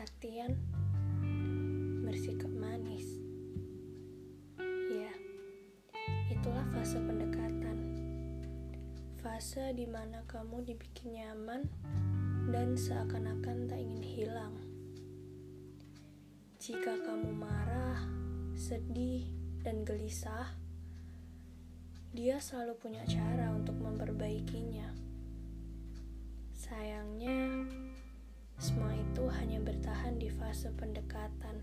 perhatian, bersikap manis. Ya, itulah fase pendekatan. Fase di mana kamu dibikin nyaman dan seakan-akan tak ingin hilang. Jika kamu marah, sedih, dan gelisah, dia selalu punya cara untuk memperbaikinya. fase pendekatan.